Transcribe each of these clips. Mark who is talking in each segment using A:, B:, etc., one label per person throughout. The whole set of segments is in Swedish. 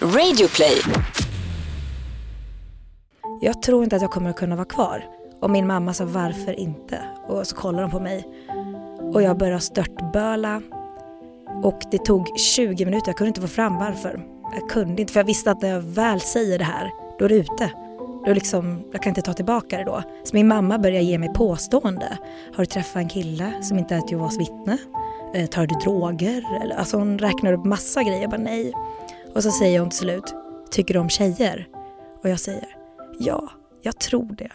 A: Radioplay.
B: Jag tror inte att jag kommer att kunna vara kvar. Och min mamma sa varför inte? Och så kollar de på mig. Och jag började störtböla. Och det tog 20 minuter, jag kunde inte få fram varför. Jag kunde inte, för jag visste att när jag väl säger det här, då är det ute. Då liksom, jag kan inte ta tillbaka det då. Så min mamma började ge mig påstående. Har du träffat en kille som inte är ett Jehovas vittne? Eh, tar du droger? Alltså hon räknar upp massa grejer. Jag bara nej. Och så säger hon till slut, tycker du om tjejer? Och jag säger, ja, jag tror det.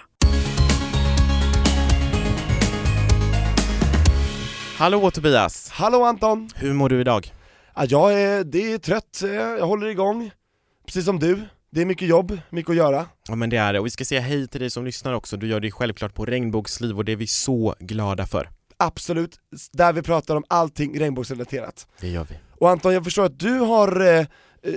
C: Hallå Tobias!
D: Hallå Anton!
C: Hur mår du idag?
D: Ja, jag är, det är trött, eh, jag håller igång, precis som du. Det är mycket jobb, mycket att göra.
C: Ja men det är det, och vi ska säga hej till dig som lyssnar också. Du gör det självklart på Regnbågsliv och det är vi så glada för.
D: Absolut, där vi pratar om allting regnbågsrelaterat.
C: Det gör vi.
D: Och Anton, jag förstår att du har, eh,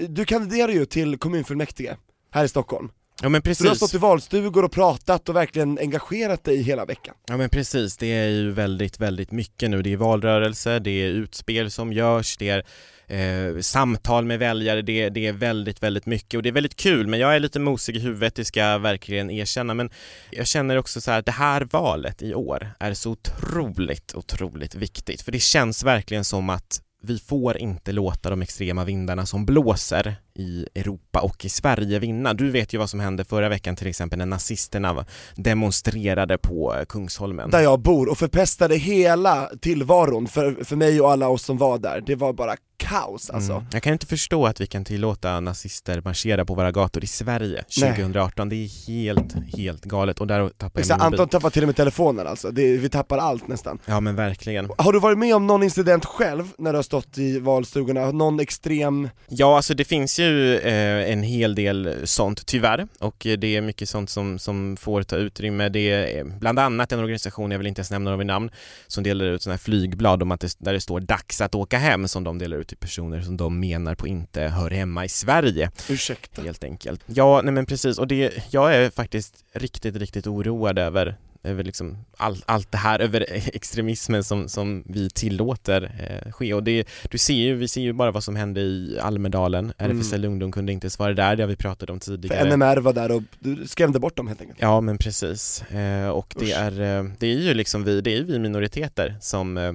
D: du kandiderar ju till kommunfullmäktige här i Stockholm.
C: Ja men
D: Så du har
C: precis.
D: stått i valstugor och pratat och verkligen engagerat dig hela veckan.
C: Ja men precis, det är ju väldigt, väldigt mycket nu. Det är valrörelse, det är utspel som görs, det är eh, samtal med väljare, det, det är väldigt, väldigt mycket och det är väldigt kul men jag är lite mosig i huvudet, det ska jag verkligen erkänna men jag känner också så här att det här valet i år är så otroligt, otroligt viktigt för det känns verkligen som att vi får inte låta de extrema vindarna som blåser i Europa och i Sverige vinna. Du vet ju vad som hände förra veckan till exempel när nazisterna demonstrerade på eh, Kungsholmen.
D: Där jag bor och förpestade hela tillvaron för, för mig och alla oss som var där. Det var bara kaos alltså.
C: Mm. Jag kan inte förstå att vi kan tillåta nazister marschera på våra gator i Sverige
D: Nej.
C: 2018. Det är helt, helt galet och där tappar jag
D: Exakt,
C: min mobil.
D: Anton tappar till och med telefonen alltså, det, vi tappar allt nästan.
C: Ja men verkligen.
D: Har du varit med om någon incident själv när du har stått i valstugorna? Någon extrem
C: Ja, alltså det finns ju eh, en hel del sånt tyvärr och det är mycket sånt som, som får ta utrymme. Det är eh, bland annat en organisation, jag vill inte ens nämna några vid namn, som delar ut sådana här flygblad om att det, där det står dags att åka hem som de delar ut till personer som de menar på inte hör hemma i Sverige
D: Ursäkta.
C: helt enkelt. Ja, nej men precis och det, jag är faktiskt riktigt, riktigt oroad över över liksom all, allt det här, över extremismen som, som vi tillåter eh, ske och det, du ser ju, vi ser ju bara vad som hände i Almedalen,
D: Mm.
C: RFSL Ungdom kunde inte svara där, det har vi pratat om
D: För
C: tidigare.
D: NMR var där och du skrämde bort dem helt enkelt.
C: Ja men precis, eh, och det
D: Usch.
C: är, eh, det är ju liksom vi, det är vi minoriteter som, eh,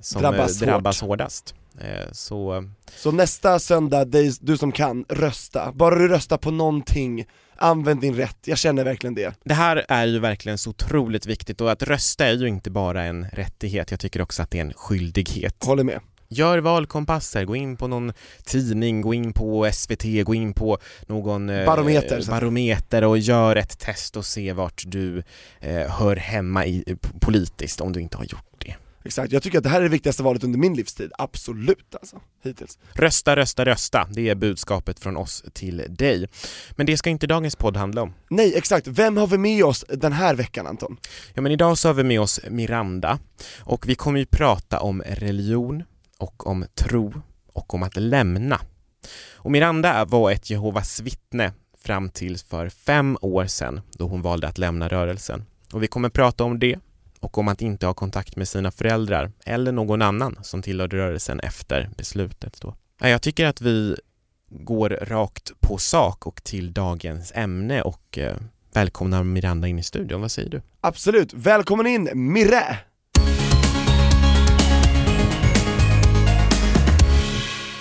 C: som
D: Drabbas
C: eh, drabbas
D: hårt.
C: hårdast. Eh, så
D: Så nästa söndag, du som kan, rösta. Bara du röstar på någonting, använd din rätt, jag känner verkligen det.
C: Det här är ju verkligen så otroligt viktigt och att rösta är ju inte bara en rättighet, jag tycker också att det är en skyldighet.
D: Håller med.
C: Gör valkompasser, gå in på någon tidning, gå in på SVT, gå in på någon eh,
D: Barometer, att-
C: barometer och gör ett test och se vart du eh, hör hemma i, p- politiskt om du inte har gjort det.
D: Exakt, jag tycker att det här är det viktigaste valet under min livstid, absolut alltså, hittills.
C: Rösta, rösta, rösta, det är budskapet från oss till dig. Men det ska inte dagens podd handla om.
D: Nej, exakt, vem har vi med oss den här veckan Anton?
C: Ja men idag så har vi med oss Miranda och vi kommer ju prata om religion och om tro och om att lämna. Och Miranda var ett Jehovas vittne fram till för fem år sedan då hon valde att lämna rörelsen. Och vi kommer prata om det och om att inte ha kontakt med sina föräldrar eller någon annan som tillhörde rörelsen efter beslutet då. Ja, Jag tycker att vi går rakt på sak och till dagens ämne och eh, välkomnar Miranda in i studion. Vad säger du?
D: Absolut, välkommen in Mirre!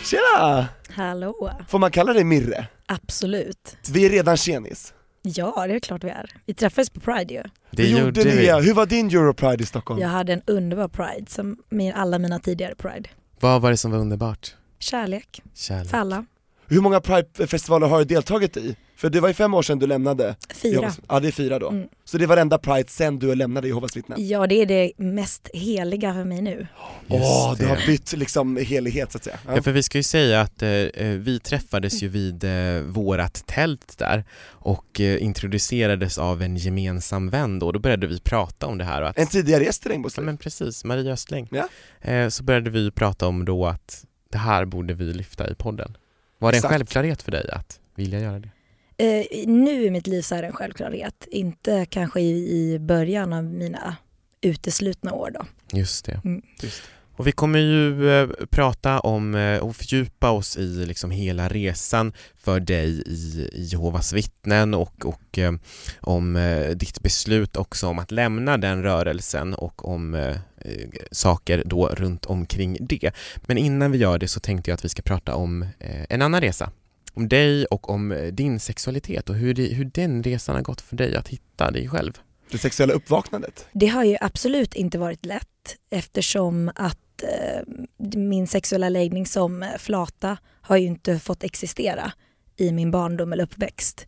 D: Tjena!
B: Hallå.
D: Får man kalla dig Mirre?
B: Absolut.
D: Vi är redan tjenis.
B: Ja, det är klart vi är. Vi träffades på Pride ju.
C: Det
D: Hur
C: gjorde
D: ni?
C: vi.
D: Hur var din Europride i Stockholm?
B: Jag hade en underbar Pride, som min, alla mina tidigare Pride.
C: Vad var det som var underbart?
B: Kärlek
C: Kärlek.
B: för alla.
D: Hur många Pride-festivaler har du deltagit i? För det var ju fem år sedan du lämnade
B: Fyra.
D: Ja det är fyra då.
B: Mm.
D: Så det var varenda Pride sen du lämnade Jehovas vittnen?
B: Ja, det är det mest heliga för mig nu.
D: Åh,
C: Just
D: du
C: det.
D: har bytt liksom helighet så att säga. Ja.
C: Ja, för vi ska ju säga att eh, eh, vi träffades ju vid eh, vårat tält där och eh, introducerades av en gemensam vän då. Då började vi prata om det här och att,
D: En tidigare gäst i
C: ja,
D: Regnbågsliv.
C: men precis, Maria Östling.
D: Ja.
C: Eh, så började vi prata om då att det här borde vi lyfta i podden. Var det en
D: Exakt.
C: självklarhet för dig att vilja göra det?
B: Eh, nu i mitt liv så är det en självklarhet. Inte kanske i, i början av mina uteslutna år då.
C: Just det.
B: Mm.
D: Just.
C: Och vi kommer ju eh, prata om eh, och fördjupa oss i liksom hela resan för dig i, i Jehovas vittnen och, och eh, om eh, ditt beslut också om att lämna den rörelsen och om eh, eh, saker då runt omkring det. Men innan vi gör det så tänkte jag att vi ska prata om eh, en annan resa. Om dig och om din sexualitet och hur, det, hur den resan har gått för dig att hitta dig själv.
D: Det sexuella uppvaknandet.
B: Det har ju absolut inte varit lätt eftersom att eh, min sexuella läggning som flata har ju inte fått existera i min barndom eller uppväxt.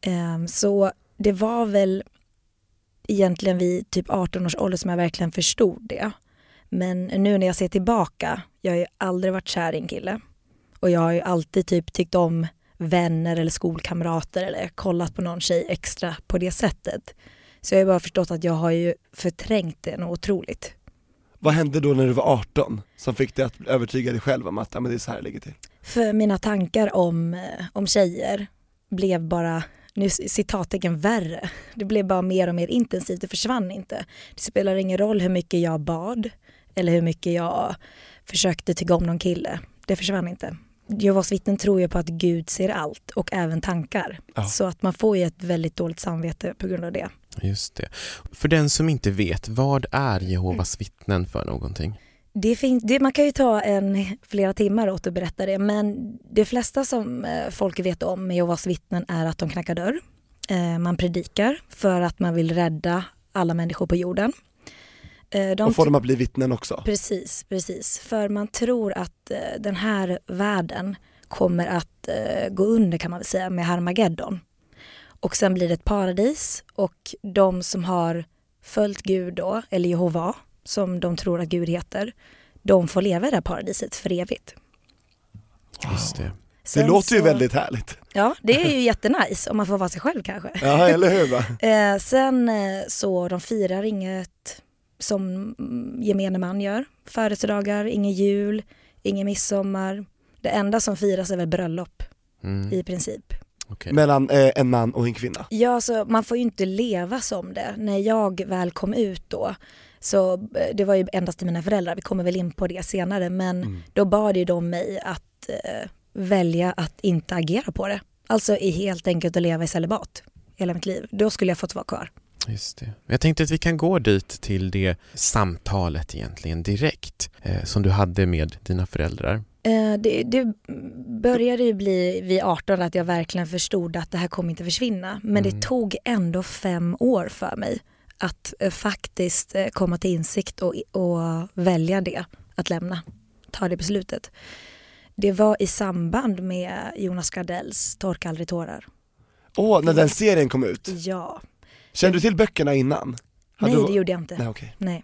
B: Eh, så det var väl egentligen vid typ 18 års ålder som jag verkligen förstod det. Men nu när jag ser tillbaka, jag har ju aldrig varit kär i en kille. Och jag har ju alltid typ tyckt om vänner eller skolkamrater eller kollat på någon tjej extra på det sättet. Så jag har ju bara förstått att jag har ju förträngt det något otroligt.
D: Vad hände då när du var 18 som fick dig att övertyga dig själv om att ja, men det är så här det ligger till?
B: För mina tankar om, eh, om tjejer blev bara, nu citattecken värre. Det blev bara mer och mer intensivt, det försvann inte. Det spelar ingen roll hur mycket jag bad eller hur mycket jag försökte tycka om någon kille. Det försvann inte. Jehovas vittnen tror ju på att Gud ser allt och även tankar.
D: Ja.
B: Så att man får ju ett väldigt dåligt samvete på grund av det.
C: Just det. För den som inte vet, vad är Jehovas vittnen för någonting?
B: Det finns, det, man kan ju ta en, flera timmar åt att berätta det men det flesta som eh, folk vet om med Jehovas vittnen är att de knackar dörr. Eh, man predikar för att man vill rädda alla människor på jorden. Eh, de
D: Och få dem att bli vittnen också.
B: Precis, precis. För man tror att eh, den här världen kommer att eh, gå under kan man väl säga med Harmageddon. Och sen blir det ett paradis och de som har följt Gud då, eller Jehova, som de tror att Gud heter, de får leva i det här paradiset för evigt.
C: Just det.
D: Det
B: Sen
D: låter ju
B: så-
D: väldigt härligt.
B: Ja, det är ju jättenice om man får vara sig själv kanske.
D: Ja, eller hur va?
B: Eh, sen eh, så de firar inget som gemene man gör. Födelsedagar, ingen jul, ingen midsommar. Det enda som firas är väl bröllop
C: Mm.
B: i princip.
C: Okej.
D: Mellan eh, en man och en kvinna.
B: Ja, så man får ju inte leva som det. När jag väl kom ut då, så eh, det var ju endast till mina föräldrar, vi kommer väl in på det senare, men
D: Mm.
B: då bad ju de mig att eh, välja att inte agera på det. Alltså i helt enkelt att leva i celibat hela mitt liv. Då skulle jag fått vara kvar.
C: Just det. Jag tänkte att vi kan gå dit till det samtalet egentligen direkt eh, som du hade med dina föräldrar.
B: Eh, det, det började ju bli vid 18 att jag verkligen förstod att det här kommer inte försvinna. Men
C: Mm.
B: det tog ändå fem år för mig att eh, faktiskt eh, komma till insikt och, och välja det, att lämna, ta det beslutet. Det var i samband med Jonas Gardells Torka aldrig tårar.
D: Åh, när den serien kom ut.
B: Ja,
D: Kände du till böckerna innan? Hade
B: nej
D: du-
B: det gjorde jag inte.
D: Nej okej.
B: Nej.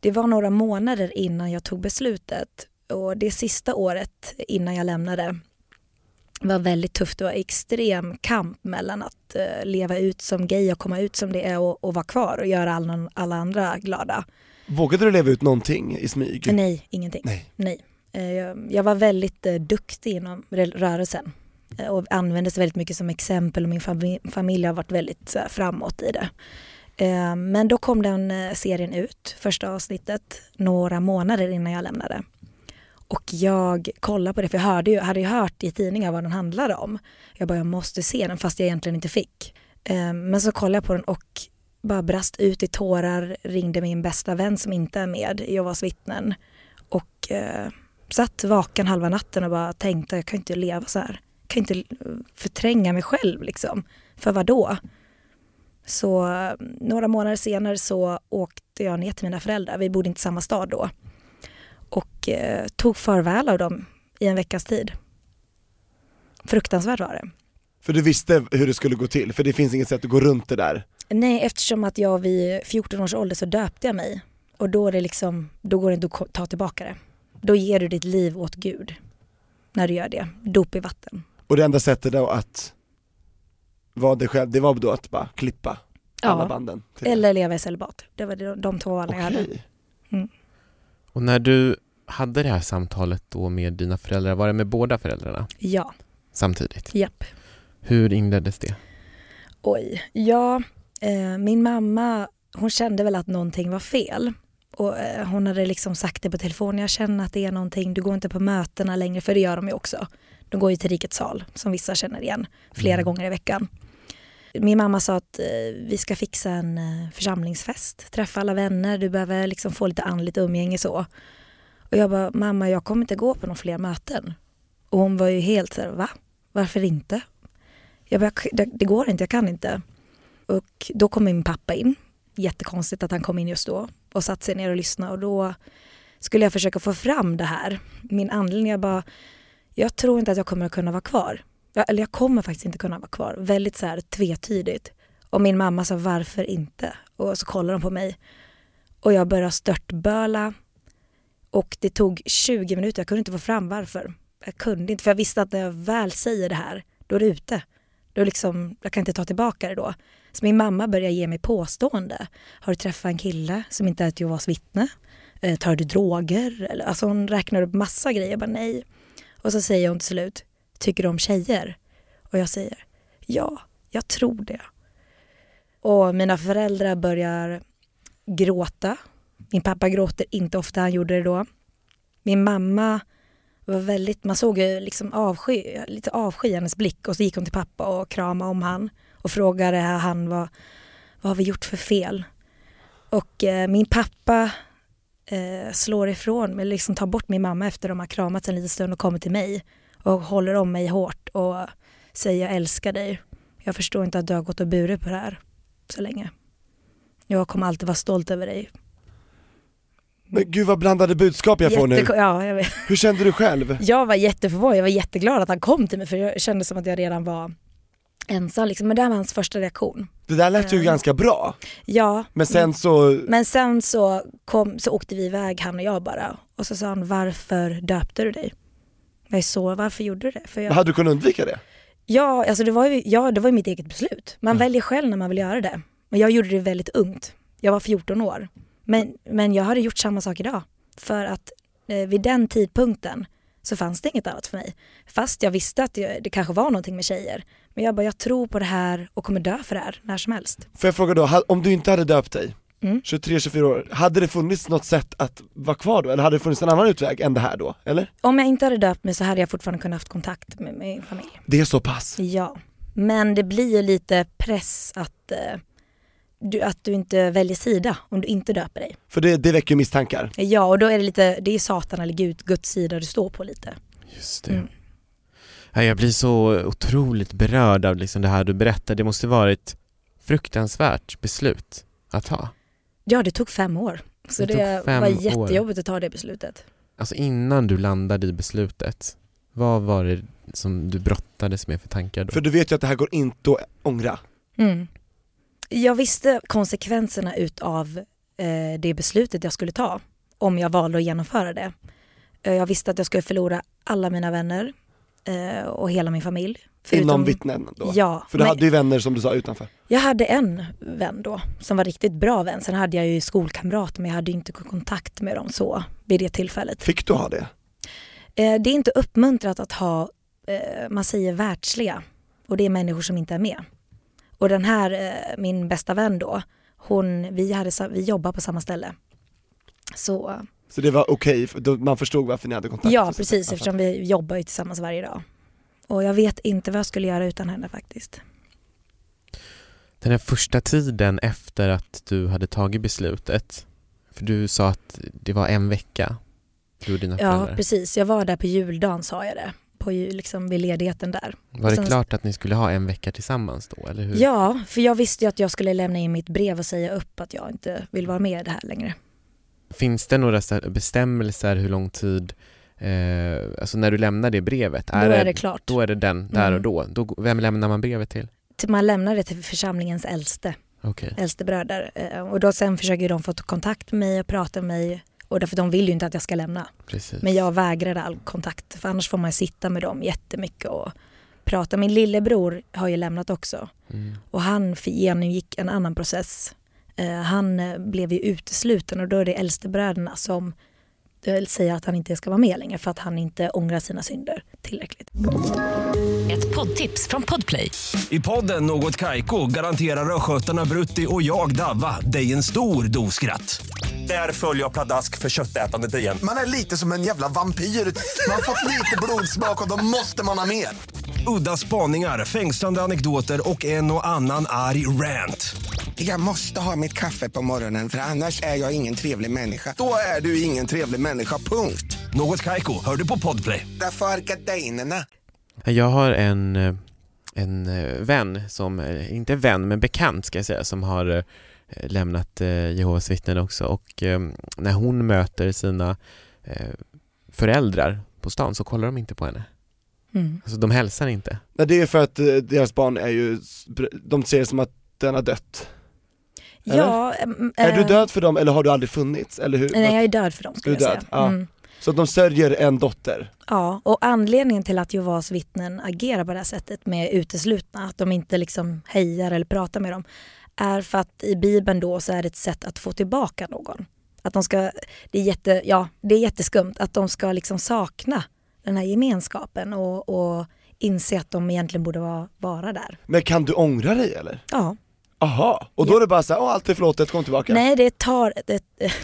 B: Det var några månader innan jag tog beslutet och det sista året innan jag lämnade var väldigt tufft. Det var extrem kamp mellan att eh, leva ut som gay och komma ut som det är och, och vara kvar och göra alla, alla andra glada.
D: Vågade du leva ut någonting i smyg?
B: Nej, ingenting.
D: Nej.
B: Nej. Eh, jag, var väldigt eh, duktig inom rel- rörelsen och användes väldigt mycket som exempel och min fami- familj har varit väldigt framåt i det. Men då kom den serien ut, första avsnittet, några månader innan jag lämnade. Och jag kollade på det, för jag hörde ju, hade ju hört i tidningar vad den handlade om. Jag bara, jag måste se den fast jag egentligen inte fick. Ehm, men så kollade jag på den och bara brast ut i tårar, ringde min bästa vän som inte är med i Jehovas vittnen och eh, satt vaken halva natten och bara tänkte jag kan inte leva så här. Jag kan inte förtränga mig själv liksom. För vad då? Så eh, några månader senare så åkte jag ner till mina föräldrar. Vi bodde inte i samma stad då. Och eh, tog farväl av dem i en veckas tid. Fruktansvärt var det.
D: För du visste hur det skulle gå till, för det finns inget sätt att gå runt det där.
B: Nej, eftersom att jag vid 14 års ålder så döpte jag mig. Och då, är det liksom, då går det inte att ta tillbaka det. Då ger du ditt liv åt Gud. När du gör det. Dop i vatten.
D: Och det enda sättet då att vara dig själv, det var då att bara klippa alla
B: Ja.
D: banden?
B: Eller leva i celibat. Det var de, två valen jag hade.
C: Och när du hade det här samtalet då med dina föräldrar, var det med båda föräldrarna
B: Ja,
C: samtidigt?
B: japp.
C: Hur inleddes det?
B: Oj. Ja, eh, min mamma hon kände väl att någonting var fel. Och eh, hon hade liksom sagt det på telefon, jag känner att det är någonting, du går inte på mötena längre, för det gör de ju också. De går ju till Rikets sal, som vissa känner igen, flera
C: Mm.
B: gånger i veckan. Min mamma sa att eh, vi ska fixa en eh, församlingsfest, träffa alla vänner, du behöver liksom få lite andligt umgänge så. Och jag bara, mamma jag kommer inte gå på några fler möten. Och hon var ju helt såhär, va? Varför inte? Jag bara, det, det går inte, jag kan inte. Och då kom min pappa in. Jättekonstigt att han kom in just då och satte sig ner och lyssnade och då skulle jag försöka få fram det här. Min anledning, jag bara, jag tror inte att jag kommer att kunna vara kvar. Jag, eller jag kommer faktiskt inte kunna vara kvar. Väldigt så här tvetydigt. Och min mamma sa varför inte? Och så kollade de på mig. Och jag började störtböla. Och det tog 20 minuter, jag kunde inte få fram varför. Jag kunde inte, för jag visste att när jag väl säger det här, då är det ute. Då liksom, jag kan inte ta tillbaka det då. Så min mamma började ge mig påstående. Har du träffat en kille som inte är ett Jehovas vittne? Eh, tar du droger? Eller, alltså hon räknar upp massa grejer. Jag bara nej. Och så säger hon till slut, tycker du om tjejer? Och jag säger, ja, jag tror det. Och mina föräldrar börjar gråta. Min pappa gråter inte ofta, han gjorde det då. Min mamma var väldigt, man såg ju liksom avsky, lite avsky i hennes blick och så gick hon till pappa och kramade om han och frågade han vad, vad har vi gjort för fel? Och eh, min pappa eh, slår ifrån mig, liksom tar bort min mamma efter de har kramats en liten stund och kommer till mig och håller om mig hårt och säger jag älskar dig. Jag förstår inte att du har gått och burit på det här så länge. Jag kommer alltid vara stolt över dig.
D: Men gud vad blandade budskap jag får nu.
B: Ja, jag.
D: Hur kände du själv?
B: jag var jätteförvånad, jag var jätteglad att han kom till mig för jag kände som att jag redan var ensam. Liksom. Men det här var hans första reaktion.
D: Det där lät ju
B: Ja.
D: ganska bra,
B: Ja,
D: men sen så,
B: men sen så, kom, så åkte vi iväg han och jag bara och så sa han varför döpte du dig? Är så, varför gjorde du det? För jag,
D: hade du kunnat undvika det?
B: ja, alltså det var ju ja, det var ju mitt eget beslut. Man
D: Mm.
B: väljer själv när man vill göra det. Men jag gjorde det väldigt ungt. Jag var 14 år. Men, men jag hade gjort samma sak idag. För att eh, vid den tidpunkten så fanns det inget annat för mig. Fast jag visste att det, det kanske var någonting med tjejer. Men jag bara, jag tror på det här och kommer dö för det här när som helst.
D: Får jag fråga då, om du inte hade döpt dig,
B: Mm.
D: 23-24 år, hade det funnits något sätt att vara kvar då? Eller hade det funnits en annan utväg än det här då? Eller?
B: Om jag inte hade döpt mig så hade jag fortfarande kunnat haft kontakt med min familj.
D: Det är så pass?
B: Ja, men det blir ju lite press att, eh, du, att du inte väljer sida om du inte döper dig.
D: För det, det väcker ju misstankar.
B: Ja, och då är det lite, det är Satan eller Gud, Guds sida du står på lite.
C: Just det.
B: Mm.
C: Ja, jag blir så otroligt berörd av liksom det här du berättar. Det måste varit fruktansvärt beslut att ta.
B: Ja, det tog fem år. Så
C: Det
B: det, var
C: år.
B: jättejobbigt att ta det beslutet.
C: Alltså innan du landade i beslutet, vad var det som du brottades med för tankar då?
D: För du vet ju att det här går inte att ångra.
B: Mm. Jag visste konsekvenserna utav eh, det beslutet jag skulle ta om jag valde att genomföra det. Eh, jag visste att jag skulle förlora alla mina vänner och hela min familj.
D: Inom vittnen då?
B: Ja,
D: För du hade ju vänner som du sa utanför.
B: jag hade en vän då som var riktigt bra vän. Sen hade jag ju skolkamrater men jag hade ju inte kontakt med dem så vid det tillfället.
D: Fick du ha det?
B: Eh, det är inte uppmuntrat att ha, eh, man säger världsliga och det är människor som inte är med. Och den här, eh, min bästa vän då, hon, vi, hade, vi jobbar på samma ställe. Så
D: Så det var okej, då man förstod varför ni hade kontakt?
B: ja, precis
D: Ja,
B: eftersom vi jobbar ju tillsammans varje dag. Och jag vet inte vad jag skulle göra utan henne faktiskt.
C: Den här första tiden efter att du hade tagit beslutet, för du sa att det var en vecka, du och dina
B: Ja,
C: föräldrar.
B: precis. Jag var där på juldagen sa jag det. På liksom vid ledigheten där.
C: Var det
B: Sen-
C: klart att ni skulle ha en vecka tillsammans då, eller hur?
B: Ja, för jag visste ju att jag skulle lämna in mitt brev och säga upp att jag inte vill vara med i det här längre.
C: Finns det några bestämmelser hur lång tid, eh, alltså när du lämnar det brevet,
B: Då är det klart.
C: då är det den, där
B: Mm.
C: och då. då. Vem lämnar man brevet till?
B: Man lämnar det till församlingens äldste,
C: Okej.
B: äldste bröder. Eh, Och då sen försöker de få kontakt med mig och prata med mig. Och därför de vill ju inte att jag ska lämna.
C: Precis.
B: Men jag vägrade all kontakt. För annars får man sitta med dem jättemycket och prata. Min lillebror har ju lämnat också.
C: Mm.
B: Och han genomgick en annan process. Eh, Han eh, blev ju utesluten och då är det äldstebröderna som eh, säger att han inte ska vara med längre för att han inte ångrar sina synder tillräckligt.
A: Ett poddtips från Podplay.
E: I podden Något Kaiko garanterar östgötarna Brutti och jag, Davva, dig en stor dos skratt. Där följer jag pladask för köttätandet igen.
F: Man är lite som en jävla vampyr. Man har fått lite blodsmak och då måste man ha mer.
E: Udda spaningar, fängslande anekdoter och en och annan arg rant.
F: Jag måste ha mitt kaffe på morgonen för annars är jag ingen trevlig människa. Då är du ingen trevlig människa, punkt.
E: Något Kaiko, hör du på Podplay.
F: Därför är gardinerna.
C: Jag har en, eh, en eh, vän som, eh, inte vän men bekant ska jag säga, som har lämnat eh, Jehovas vittnen också och eh, när hon möter sina föräldrar på stan så kollar de inte på henne.
B: Mm.
C: Alltså de hälsar inte.
D: Nej det är för att deras barn är ju, de ser det som att den har dött.
B: Ja, äm,
D: Är du
B: äh,
D: död för dem eller har du aldrig funnits? Eller hur?
B: Nej jag är död för dem skulle jag säga.
D: ja.
B: Mm.
D: Så att de sörjer en dotter?
B: Ja, och anledningen till att Jehovas vittnen agerar på det här sättet med uteslutna, att de inte liksom hejar eller pratar med dem, är för att i Bibeln då så är det ett sätt att få tillbaka någon. Att de ska, det är, jätte, ja, det är jätteskumt att de ska liksom sakna den här gemenskapen och, och inse att de egentligen borde vara, vara där.
D: Men kan du ångra dig eller?
B: Ja.
D: Aha, och då är det bara såhär, åh allt är förlåtet, kom tillbaka?
B: Nej, det tar, det,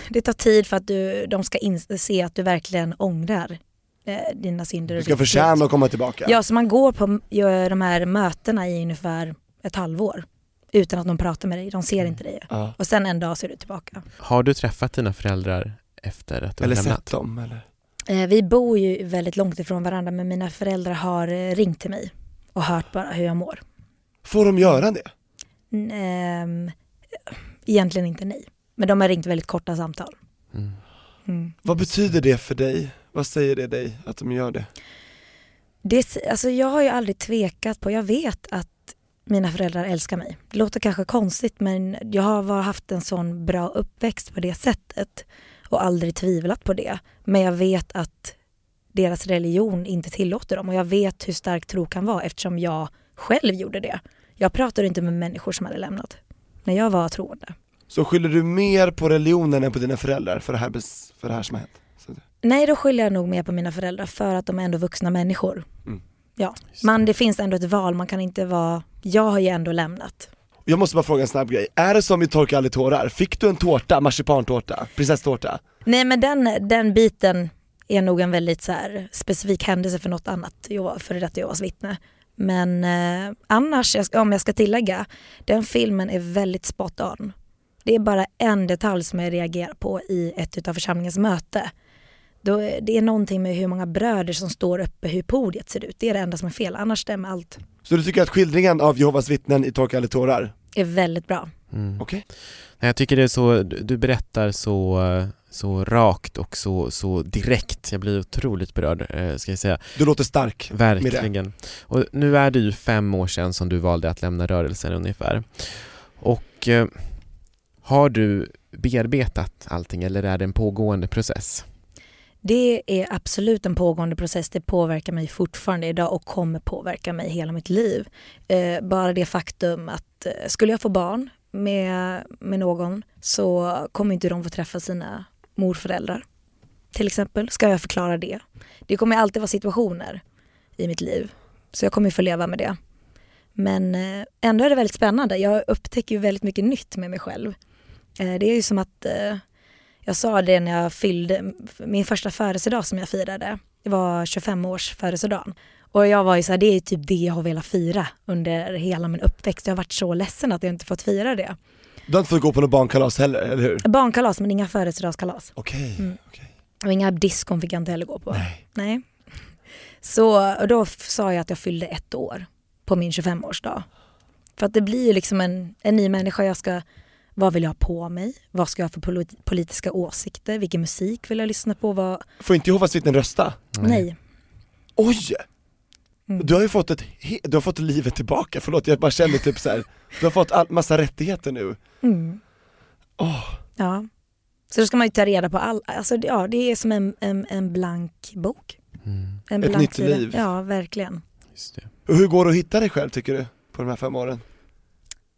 B: det tar tid för att du, de ska inse att du verkligen ångrar eh, dina synder.
D: Du ska förtjäna att komma tillbaka?
B: Ja, så man går på gör de här mötena i ungefär ett halvår utan att de pratar med dig, de ser inte dig.
D: Ja.
B: Och sen en dag så är du tillbaka.
C: Har du träffat dina föräldrar efter att du
D: Eller
C: har lämnat?
D: sett dem eller?
B: Eh, vi bor ju väldigt långt ifrån varandra men mina föräldrar har eh, ringt till mig och hört bara hur jag mår.
D: Får de göra det?
B: Ehm, egentligen inte nej. Men de har ringt väldigt korta samtal.
C: Mm.
B: Mm.
D: Vad betyder det för dig? Vad säger det dig att de gör det?
B: Det, alltså jag har ju aldrig tvekat på, jag vet att mina föräldrar älskar mig. Det låter kanske konstigt men jag har var- haft en sån bra uppväxt på det sättet och aldrig tvivlat på det. Men jag vet att deras religion inte tillåter dem och jag vet hur stark tro kan vara eftersom jag själv gjorde det. Jag pratade inte med människor som hade lämnat när jag var troende.
D: Så skyller du mer på religionen än på dina föräldrar för det här, för det här som har hänt?
B: Nej, då skyller jag nog mer på mina föräldrar för att de är ändå vuxna människor.
D: Mm.
B: Ja, man, det finns ändå ett val, man kan inte vara, jag har ju ändå lämnat.
D: jag måste bara fråga en snabb grej, är det som i Torka aldrig tårar? Fick du en tårta, marsipantårta, prinsesstårta?
B: Nej men den, den biten är nog en väldigt så här, specifik händelse för något annat, för detta Jehovas vittne. Men eh, annars, jag ska- om jag ska tillägga, den filmen är väldigt spot on. Det är bara en detalj som jag reagerar på i ett av församlingens möte. Då, det är någonting med hur många bröder som står uppe, hur podiet ser ut. Det är det enda som är fel, annars stämmer allt.
D: Så du tycker att skildringen av Jehovas vittnen i Torka aldrig tårar,
B: är väldigt bra.
C: Mm.
D: okej?
C: Nej, Jag tycker det är så, du berättar så, så rakt och så, så direkt. Jag blir otroligt berörd, eh, ska jag säga.
D: Du låter stark.
C: Verkligen. Och nu är det ju fem år sedan som du valde att lämna rörelsen ungefär. Och eh, har du bearbetat allting eller är det en pågående process?
B: Det är absolut en pågående process. Det påverkar mig fortfarande idag och kommer påverka mig hela mitt liv. Eh, bara det faktum att skulle jag få barn med, med någon så kommer inte de få träffa sina morföräldrar. Till exempel, ska jag förklara det. Det kommer alltid vara situationer i mitt liv. Så jag kommer få leva med det. Men eh, ändå är det väldigt spännande. Jag upptäcker ju väldigt mycket nytt med mig själv. Eh, det är ju som att eh, jag sa det när jag fyllde min första födelsedag som jag firade. Det var 25 års födelsedagen. Och jag var ju så här, det är typ det jag har velat fira under hela min uppväxt. Jag har varit så ledsen att jag inte fått fira det.
D: Du har inte fått gå på något barnkalas heller, eller hur?
B: Barnkalas men inga födelsedagskalas.
D: Okej,
B: Mm.
D: okej.
B: Och inga diskon fick jag inte heller gå på.
D: Nej.
B: Nej. Så och då sa jag att jag fyllde ett år på min 25-årsdag. För att det blir ju liksom en, en ny människa. Jag ska, vad vill jag ha på mig? Vad ska jag ha för polit- politiska åsikter? Vilken musik vill jag lyssna på? Vad,
D: Får inte Jehovas vittnen rösta?
B: nej.
D: Oj!
B: Mm.
D: Du har ju fått ett, du har fått livet tillbaka, förlåt jag bara känner typ så här. du har fått all, massa rättigheter nu.
B: Mm.
D: Åh,
B: Ja. Så då ska man ju ta reda på all, alltså ja det är som en, en, en blank bok.
C: Mm,
B: En
D: Ett
B: blank
D: nytt
B: sida.
D: liv.
B: Ja, verkligen.
C: just det.
D: och hur går det att hitta dig själv tycker du, på de här fem åren?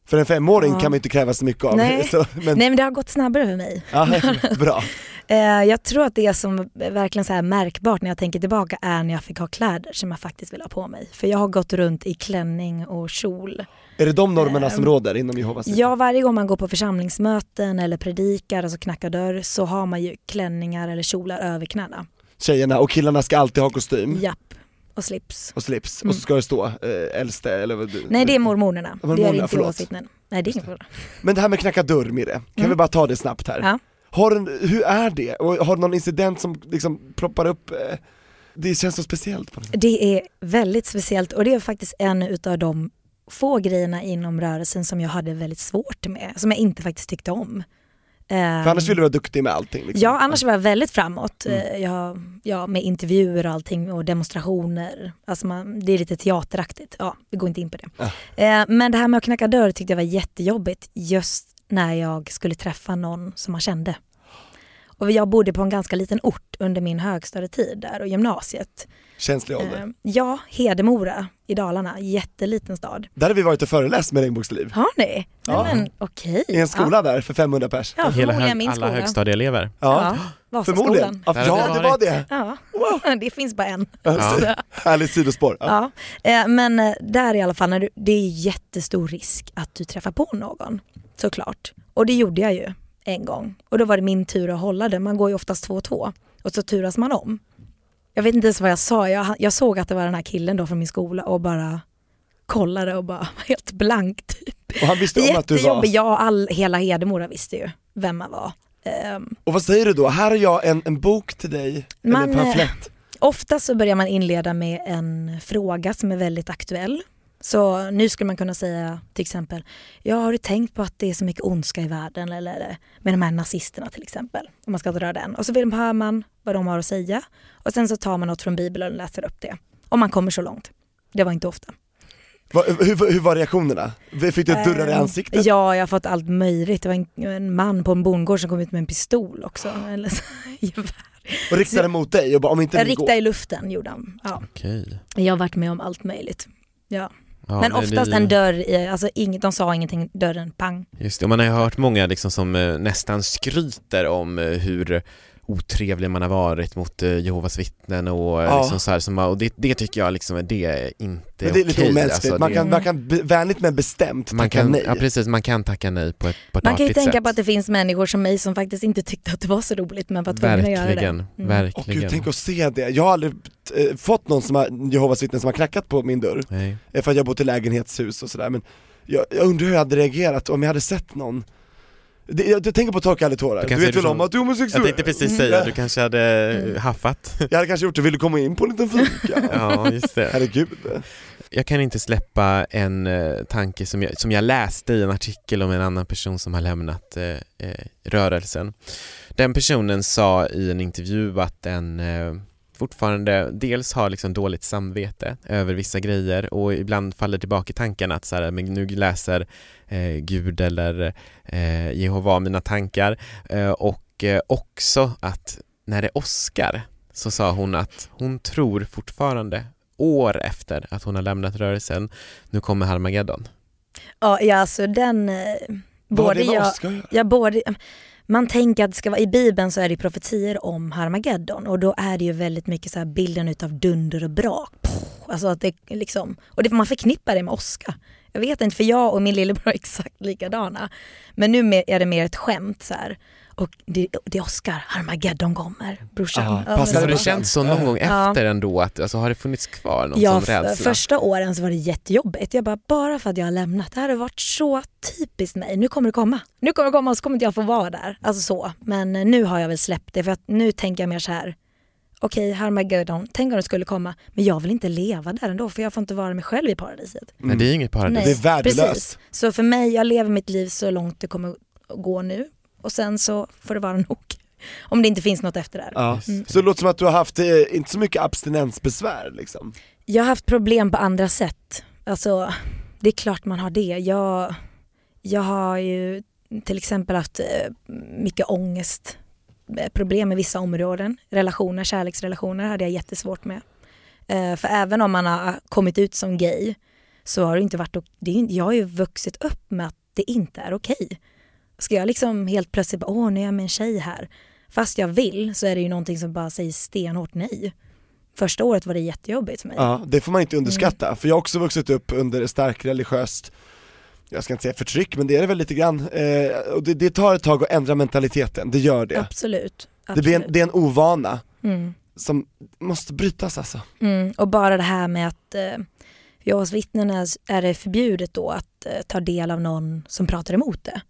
D: För en femåring
B: Ja.
D: kan man inte kräva så mycket av.
B: Nej.
D: Så, men,
B: Nej men det har gått snabbare för mig.
D: ja, bra.
B: Eh, jag tror att det som verkligen så här märkbart när jag tänker tillbaka är när jag fick ha kläder som jag faktiskt vill ha på mig. För jag har gått runt i klänning och kjol.
D: Är det de normerna som
B: Ehm,
D: råder inom Jehovas?
B: Ja, varje gång man går på församlingsmöten eller predikar, alltså knackar dörr, så har man ju klänningar eller kjolar över knäna.
D: Tjejerna och killarna ska alltid ha kostym
B: Japp, och slips.
D: och slips,
B: Mm.
D: och så ska det stå eh, äldste eller vad du...
B: Nej det är mormonerna, det
D: Mormonerna,
B: är inte åsikten. Nej det är problem.
D: Men det här med knacka dörr Mirre, kan
B: Mm.
D: vi bara ta det snabbt här?
B: Ja.
D: Har du, hur är det? Och har du någon incident som liksom ploppar upp? Eh, det känns så speciellt på något sätt.
B: Det är väldigt speciellt och det är faktiskt en utav de få grejerna inom rörelsen som jag hade väldigt svårt med, som jag inte faktiskt tyckte om. Ehm,
D: För annars vill du vara duktig med allting liksom.
B: Ja, annars var jag väldigt framåt.
D: Mm.
B: Eh, Jag, ja, med intervjuer och allting och demonstrationer. Alltså man, det är lite teateraktigt. Ja, vi går inte in på det. Eh, Men det här med att knacka dörr tyckte jag var jättejobbigt just när jag skulle träffa någon som man kände. Och jag bodde på en ganska liten ort under min högstadietid där och gymnasiet.
D: Känslig ålder.
B: Eh, Ja, Hedemora i Dalarna, jätteliten stad.
D: Där har vi varit och föreläst med Regnbågsliv.
B: Har ni?
D: Ja.
B: Nej men okej.
D: I en skola där för 500 pers.
B: Ja, ja
C: Hela hög,
B: min
C: alla
B: skola.
C: högstadieelever.
B: Ja,
D: Ja, förmodligen.
B: Vasaskolan.
D: Ja, ja det var det.
B: Ja,
D: Wow.
B: det finns bara en.
C: Ja.
D: Härligt sidospår. Ja.
B: Ja, eh, men eh, där i alla fall, när du, det är jättestor risk att du träffar på någon, såklart. Och det gjorde jag ju en gång. Och då var det min tur att hålla det. Man går ju oftast två och två och så turas man om. Jag vet inte ens vad jag sa, jag, jag såg att det var den här killen då från min skola och bara kollade och bara var helt blank typ.
D: Och han visste om att du var...
B: Ja all, hela Hedemora visste ju vem man var. Ehm,
D: Och vad säger du då? Här har jag en, en bok till dig,
B: Man,
D: eller en pamflett.
B: Ofta så börjar man inleda med en fråga som är väldigt aktuell. Så nu skulle man kunna säga till exempel, ja har du tänkt på att det är så mycket ondska i världen eller med de här nazisterna till exempel. Om man ska dra den. Och så vill- hör man vad de har att säga och sen så tar man något från bibeln och läser upp det. Om man kommer så långt. Det var inte ofta.
D: Va, hur, hur var reaktionerna? Fick du dörrar i
B: Ehm,
D: ansiktet?
B: Ja, jag har fått allt möjligt. Det var en, en man på en bondgård som kom ut med en pistol också. Eller så.
D: Och riktade mot dig och bara om inte
B: jag
D: ni går.
B: riktade i luften gjorde han. Ja.
C: Okej.
B: Jag har varit med om allt möjligt. Ja.
C: Ja,
B: Men oftast
C: det-
B: en dörr, i, alltså inget, de sa ingenting, dörren pang.
C: Just det, och man har ju hört många liksom som eh, nästan skryter om eh, hur otrevlig man har varit mot eh, Jehovas vittnen och, eh,
D: Ja.
C: liksom så här, som, har- och det, det tycker jag liksom, det är inte
D: Men det är lite
C: okej,
D: omänskligt,
C: alltså,
D: man
C: det-
D: kan, man kan vänligt men bestämt
C: man
D: tacka
C: kan,
D: nej.
C: Ja precis, man kan tacka nej på ett, på ett
B: Man kan ju tänka
C: sätt.
B: på att det finns människor som mig som faktiskt inte tyckte att det var så roligt men var tvungna att göra det.
C: Verkligen,
B: Mm.
D: Åh
C: verkligen.
D: gud, tänk att se det. Jag har aldrig eh, fått någon som har, Jehovas vittnen som har knackat på min dörr,
C: Nej.
D: för att jag bott i lägenhetshus och sådär men jag, jag undrar hur jag hade reagerat om jag hade sett någon det, jag, jag tänker på torka aldrig tårar,
C: Du
D: du, vet väl om att du är homosexuell?
C: Jag tänkte precis säga, du kanske hade
B: Mm.
C: haffat.
D: Jag hade kanske gjort det, vill du komma in på en liten fika?
C: Ja, just det.
D: Herregud.
C: Jag kan inte släppa en eh, tanke som jag, som jag läste i en artikel om en annan person som har lämnat eh, eh, rörelsen. Den personen sa i en intervju att den eh, fortfarande dels har liksom dåligt samvete över vissa grejer och ibland faller tillbaka i tankarna att så här, men nu läser eh, Gud eller eh, Jehova mina tankar eh, och eh, också att när det åskar så sa hon att hon tror fortfarande år efter att hon har lämnat rörelsen, nu kommer Harmageddon.
B: Ja, ja alltså den, eh, både
D: det med
B: jag, jag både, man tänker att det ska vara, i bibeln så är det profetier om Harmageddon och då är det ju väldigt mycket så här bilden utav dunder och brak. Puh, Alltså att det liksom, och det, man förknippar det med åska. Jag vet inte, för jag och min lillebror är exakt likadana. Men nu är det mer ett skämt så här. Och det, det är Oscar, Harmageddon kommer, brorsan.
D: Ja,
B: Ja,
D: passar det
C: du
B: så-
C: någon gång
B: Ja.
C: efter ändå? Att, alltså, har det funnits kvar någon
B: Ja,
C: sån rädsla?
B: första åren så var det jättejobbigt. Jag bara, bara för att jag har lämnat, det här har varit så typiskt mig. Nu kommer det komma. Nu kommer det komma och så kommer inte jag få vara där. Alltså så. Men eh, nu har jag väl släppt det för att nu tänker jag mer så här. Okej, Harmageddon, tänk om det skulle komma. Men jag vill inte leva där ändå för jag får inte vara mig själv i paradiset.
C: Nej, det är inget paradis.
B: Nej.
D: Det är värdelöst.
B: Precis. Så för mig, jag lever mitt liv så långt det kommer att gå nu. Och sen så får det vara nog. Om det inte finns något efter där.
D: Ja.
B: Mm.
D: Så det låter som att du har haft, eh, inte så mycket abstinensbesvär liksom.
B: Jag har haft problem på andra sätt. Alltså, det är klart man har det. Jag, jag har ju till exempel haft eh, mycket ångest, eh, problem med vissa områden. Relationer, kärleksrelationer hade jag jättesvårt med. Eh, För även om man har kommit ut som gay så har det inte varit, det är, jag har ju vuxit upp med att det inte är okej. Ska jag liksom helt plötsligt bara, åh nu är jag med en tjej här. Fast jag vill så är det ju någonting som bara säger stenhårt nej. Första året var det jättejobbigt för mig.
D: Ja, det får man inte underskatta, för jag har också vuxit upp under starkt religiöst jag ska inte säga förtryck, men det är det väl lite grann. Eh, och det, det tar ett tag att ändra mentaliteten, det gör det.
B: Absolut.
D: Det,
B: absolut.
D: blir en, det är en ovana
B: Mm.
D: som måste brytas alltså.
B: Mm. Och bara det här med att eh, Jehovas vittnen är, är det förbjudet då att eh, ta del av någon som pratar emot det.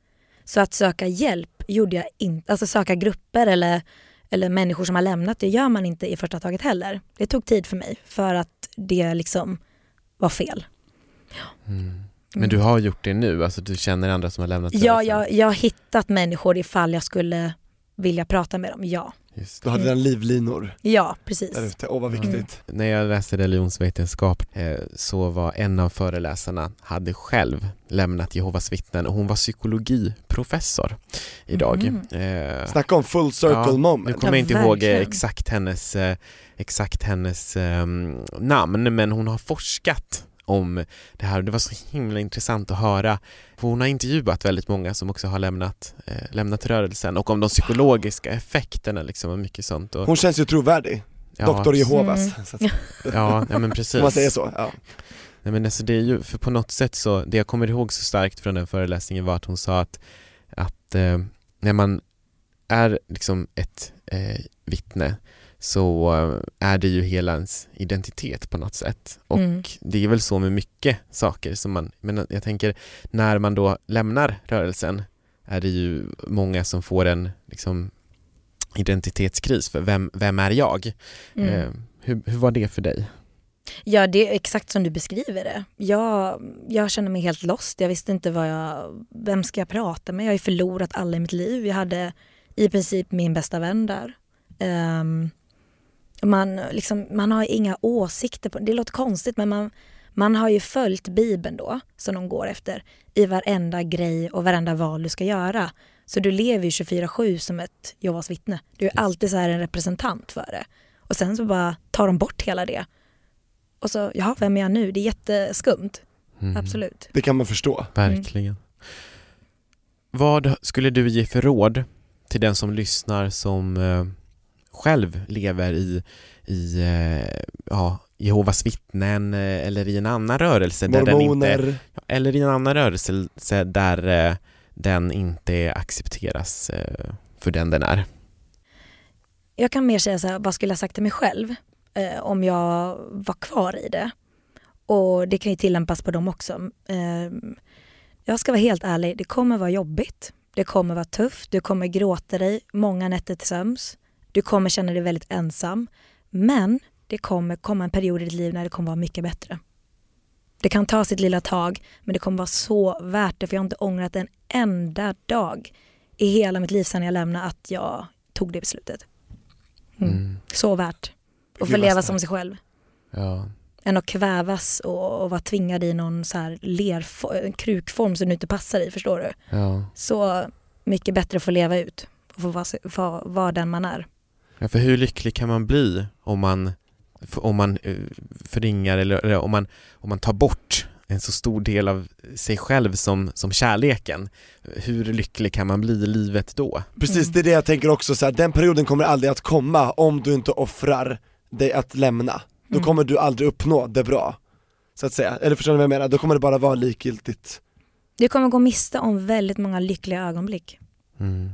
B: Så att söka hjälp gjorde jag inte, alltså söka grupper eller, eller människor som har lämnat, det gör man inte i första taget heller. Det tog tid för mig för att det liksom var fel.
C: Men du har gjort det nu, alltså du känner andra som har lämnat
B: Ja, jag, jag har hittat människor ifall jag skulle vilja prata med dem, ja.
C: Just.
D: Du har dina livlinor
B: Ja, precis.
D: där ute, åh vad viktigt.
C: När jag läste religionsvetenskap eh, så var en av föreläsarna hade själv lämnat Jehovas vittnen och hon var psykologiprofessor idag.
B: Mhm.
C: Eh,
D: Snacka om full circle
C: Ja, Nu
D: moment.
C: kommer jag inte ihåg exakt hennes, eh, exakt hennes ehm, namn men hon har forskat om det här och det var så himla intressant att höra. För hon har intervjuat väldigt många som också har lämnat, eh, lämnat rörelsen och om de psykologiska effekterna liksom och mycket sånt. Och,
D: Hon känns ju trovärdig,
C: ja,
D: Doktor Jehovas,
B: Mm.
D: att,
C: Ja, ja men precis.
D: om man säger så. Ja.
C: Nej men alltså det är ju, för på något sätt så, det jag kommer ihåg så starkt från den föreläsningen var att hon sa att, att eh, när man är liksom ett eh, vittne så eh, är det ju hela ens identitet på något sätt. Och
B: Mm.
C: det är väl så med mycket saker som man, men jag tänker när man då lämnar rörelsen är det ju många som får en liksom identitetskris för vem, vem är jag?
B: Mm.
C: Eh, hur, hur var det för dig?
B: Ja, det är exakt som du beskriver det. Jag, jag känner mig helt lost. Jag visste inte vad jag, vem ska jag prata med? Jag har ju förlorat alla i mitt liv. Jag hade i princip min bästa vän där. Ehm, man, liksom, man har inga åsikter. På, det låter konstigt men man, man har ju följt Bibeln då, som de går efter, i varenda grej och varenda val du ska göra. Så du lever ju 24-7 som ett Jehovas vittne. Du är alltid så här en representant för det. Och sen så bara tar de bort hela det. Och så, jaha, vem är jag nu? Det är jätteskumt.
C: Mm.
B: Absolut.
D: Det kan man förstå.
C: Verkligen. Vad skulle du ge för råd till den som lyssnar som eh, själv lever i, i eh, ja, Jehovas vittnen eh, eller i en annan rörelse där den inte, eller i en annan rörelse där eh, den inte accepteras för den den är.
B: Jag kan mer säga så här, vad skulle jag sagt till mig själv eh, om jag var kvar i det? Och det kan ju tillämpas på dem också. Eh, jag ska vara helt ärlig, det kommer vara jobbigt. Det kommer vara tufft, du kommer gråta dig många nätter till sömns. Du kommer känna dig väldigt ensam. Men det kommer komma en period i ditt liv när det kommer vara mycket bättre. Det kan ta sitt lilla tag, men det kommer vara så värt det för jag har inte ångrat en enda dag i hela mitt liv sedan jag lämnade att jag tog det beslutet. Mm.
C: Mm.
B: Så värt. Och få leva som sig själv.
C: Ja.
B: Än att kvävas och, och vara tvingad i någon så här lerfo- en krukform som du inte passar i, förstår du?
C: Ja.
B: Så mycket bättre att få leva ut och få vara, få vara den man är.
C: Ja, för hur lycklig kan man bli om man, om man eh, förringar eller, eller om, man, om man tar bort en så stor del av sig själv som, som kärleken. Hur lycklig kan man bli i livet då?
D: precis
B: Mm.
D: det är det jag tänker också, så här, den perioden kommer aldrig att komma om du inte offrar dig att lämna. Då
B: Mm.
D: kommer du aldrig uppnå det bra, så att säga. Eller förstår ni vad jag menar? Då kommer det bara vara likgiltigt.
B: Du kommer gå miste om väldigt många lyckliga ögonblick.
C: Mm.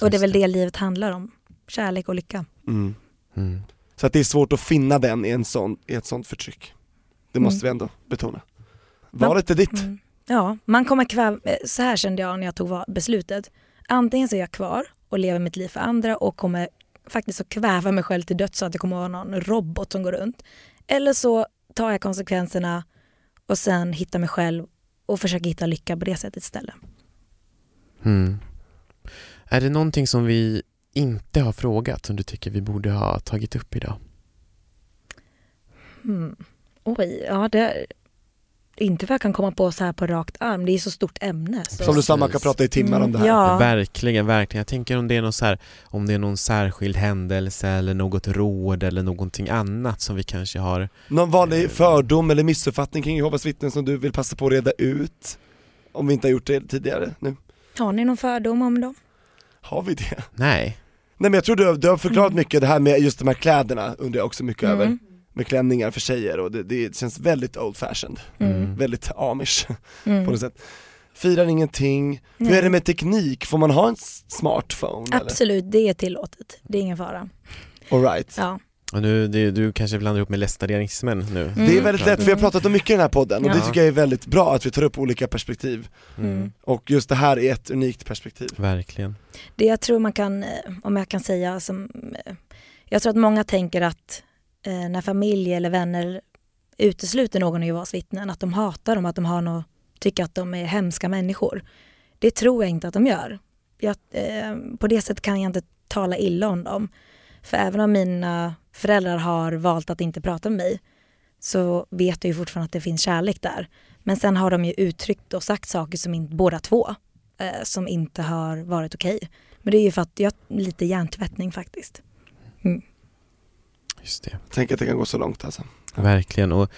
B: Och det är väl det livet handlar om. Kärlek och lycka.
D: Mm.
C: Mm.
D: Så att det är svårt att finna den i, en sån, i ett sånt förtryck. Det måste vi ändå betona. Valet är ditt.
B: Mm. Ja, man kommer kväva, så här kände jag när jag tog beslutet. Antingen så är jag kvar och lever mitt liv för andra och kommer faktiskt att kväva mig själv till döds så att det kommer att vara någon robot som går runt. Eller så tar jag konsekvenserna och sen hittar mig själv och försöker hitta lycka på det sättet istället.
C: Mm. Är det någonting som vi inte har frågat som du tycker vi borde ha tagit upp idag?
B: Hmm. Oj, ja det... Inte vad jag kan komma på så här på rakt arm, det är så stort ämne. Så.
D: Som du sa, man kan prata i timmar om det här.
B: Mm, Ja.
C: Verkligen, verkligen. Jag tänker om det är någon så här, om det är någon särskild händelse eller något råd eller någonting annat som vi kanske har
D: Någon vanlig fördom eller missuppfattning kring Jehovas vittnen som du vill passa på att reda ut? om vi inte har gjort det tidigare nu.
B: Har ni någon fördom om dem?
D: Har vi det?
C: Nej.
D: Nej men jag tror du, har- du har förklarat
B: Mm.
D: mycket, det här med just de här kläderna undrar jag också mycket
B: Mm.
D: över. Med klänningar för tjejer och det, det känns väldigt old fashioned,
B: Mm.
D: väldigt amish på
B: Mm.
D: något sätt. Firar ingenting, hur
B: Nej.
D: är det med teknik? Får man ha en smartphone eller?
B: Absolut, det är tillåtet. Det är ingen fara.
D: All right.
B: Ja.
C: Och nu, du, du kanske blandar ihop med lästadianismen nu.
B: Mm.
D: Det är väldigt lätt, för vi har pratat om mycket i den här podden och det
B: Ja.
D: tycker jag är väldigt bra att vi tar upp olika perspektiv.
B: Mm.
D: Och just det här är ett unikt perspektiv.
C: Verkligen.
B: Det jag tror man kan, eh, om jag kan säga som, eh, jag tror att många tänker att eh, när familj eller vänner utesluter någon ur Jehovas vittnen, att de hatar dem, att de har något, tycker att de är hemska människor. Det tror jag inte att de gör. Jag, eh, på det sättet kan jag inte tala illa om dem. För även om mina föräldrar har valt att inte prata med mig så vet jag ju fortfarande att det finns kärlek där. Men sen har de ju uttryckt och sagt saker som inte, båda två, eh, som inte har varit okej. Men det är ju för att jag lite hjärntvättning faktiskt.
C: Just det.
D: Tänk att det kan gå så långt alltså.
C: Verkligen. Och,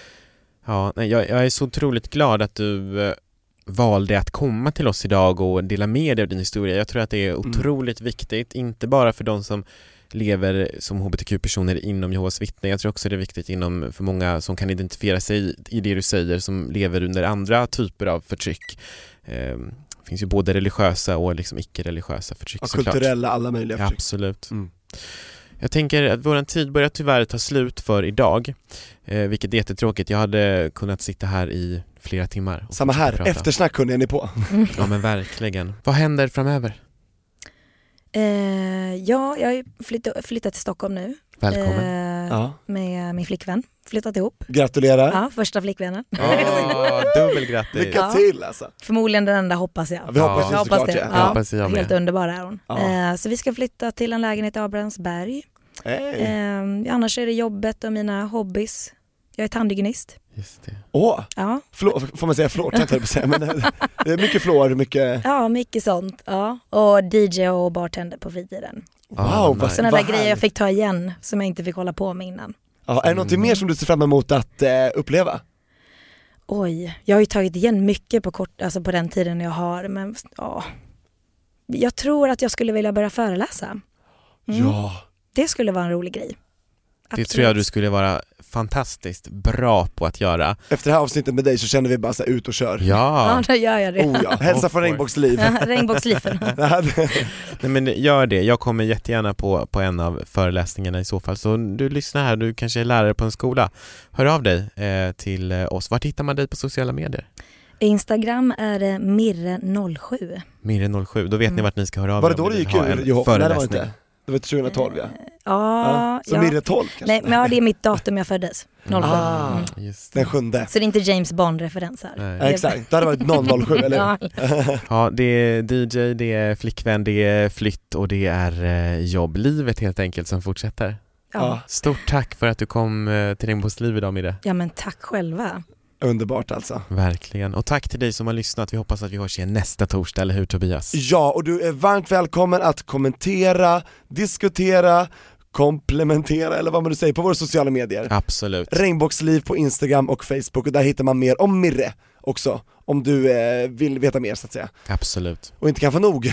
C: ja, jag, jag är så otroligt glad att du eh, valde att komma till oss idag och dela med dig av din historia. Jag tror att det är
D: Mm.
C: otroligt viktigt, inte bara för de som lever som hbtq-personer inom Jehovas vittnen. Jag tror också det är viktigt inom, för många som kan identifiera sig i det du säger, som lever under andra typer av förtryck. Eh, det finns ju både religiösa och liksom icke-religiösa förtryck
D: Och
C: såklart.
D: kulturella, alla möjliga
C: Ja,
D: förtryck.
C: absolut.
D: Mm.
C: Jag tänker att vår tid börjar tyvärr ta slut för idag, eh, vilket är jättetråkigt. Jag hade kunnat sitta här i flera timmar.
D: Samma här,
C: prata.
D: eftersnack är ni på?
C: Ja men verkligen. Vad händer framöver?
B: Eh, ja, jag har ju flyttat, flyttat till Stockholm nu
C: Välkommen.
B: eh,
D: Ja.
B: med min flickvän. Flyttat ihop.
D: Gratulerar.
B: Ja, första flickvännen.
C: Ja, dubbel grattis.
D: Lycka
B: Ja.
D: till alltså.
B: Förmodligen den enda hoppas jag.
D: Ja, vi hoppas
C: Ja.
B: hoppas
D: såklart
B: det.
D: ja.
C: Hoppas jag
B: Helt underbar är hon.
D: Ja.
B: Eh, så vi ska flytta till en lägenhet i Abrahamsberg.
D: Hey.
B: Eh, annars är det jobbet och mina hobbys. Jag är tandhygienist.
C: Just det.
D: Åh,
B: Ja.
D: får man säga höll jag på säga, men eh, det är mycket flår, mycket,
B: ja, mycket sånt. Ja. Och DJ och bartender på fritiden.
C: Ja,
D: wow vad,
C: nice.
B: Sådana där grejer jag fick ta igen som jag inte fick hålla på med innan.
D: Ja, är det någonting mer som du ser fram emot att eh, uppleva?
B: Oj, jag har ju tagit igen mycket på, kort, alltså på den tiden jag har, men ja. Jag tror att jag skulle vilja börja föreläsa. Mm.
D: Ja,
B: Det skulle vara en rolig grej.
C: Det
B: Absolut.
C: tror jag du skulle vara fantastiskt bra på att göra.
D: efter det här avsnittet med dig så känner vi bara så här, ut och kör.
B: Ja,
C: Ja,
B: då gör jag det.
D: Oh ja, hälsa från. Regnbågsliv.
B: Regnbågslifen.
D: Det här-
C: Nej, men gör det. Jag kommer jättegärna på, på en av föreläsningarna i så fall. Så du lyssnar här, du kanske är lärare på en skola. Hör av dig eh, till eh, oss. Vart hittar man dig på sociala medier?
B: Instagram är det Mirre07.
C: Mirre07, då vet ni
B: Mm.
C: vart ni ska höra av
D: var
C: er
D: det
C: om
D: då
C: ni
D: det gick ur Jehova? Nej det var inte. Det var 2012 ja.
B: Ja,
D: Så
B: ja.
D: Mirre 12 kanske?
B: Nej, men ja, det är mitt datum jag föddes. 07.
D: Ah.
B: Mm.
C: Just det.
D: Den sjunde.
B: Så det är inte James Bond-referens här.
C: Nej.
D: Ja, exakt, då hade det varit 007 eller
B: Ja.
C: Ja, det är DJ, det är flickvän, det är flytt och det är eh, jobblivet helt enkelt som fortsätter.
B: Ja.
C: Stort tack för att du kom eh, till Regnbågsliv idag Mirre.
B: ja, men tack själva.
D: Underbart alltså.
C: Verkligen. Och tack till dig som har lyssnat. Vi hoppas att vi hörs igen nästa torsdag, eller hur Tobias?
D: Ja, och du är varmt välkommen att kommentera, diskutera, komplementera eller vad man nu säger på våra sociala medier.
C: Absolut.
D: Regnbågsliv på Instagram och Facebook och där hittar man mer om Mirre också, om du eh, vill veta mer så att säga.
C: Absolut.
D: Och inte kan få nog,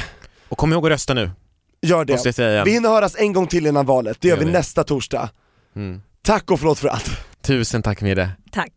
C: Och kom ihåg att rösta nu,
D: gör det.
C: måste jag säga igen.
D: Vi hinner höras en gång till innan valet, det gör
C: Gör
D: vi
C: vi.
D: nästa torsdag.
C: Mm.
D: Tack och förlåt för allt.
C: Tusen tack Mirre.
B: Tack.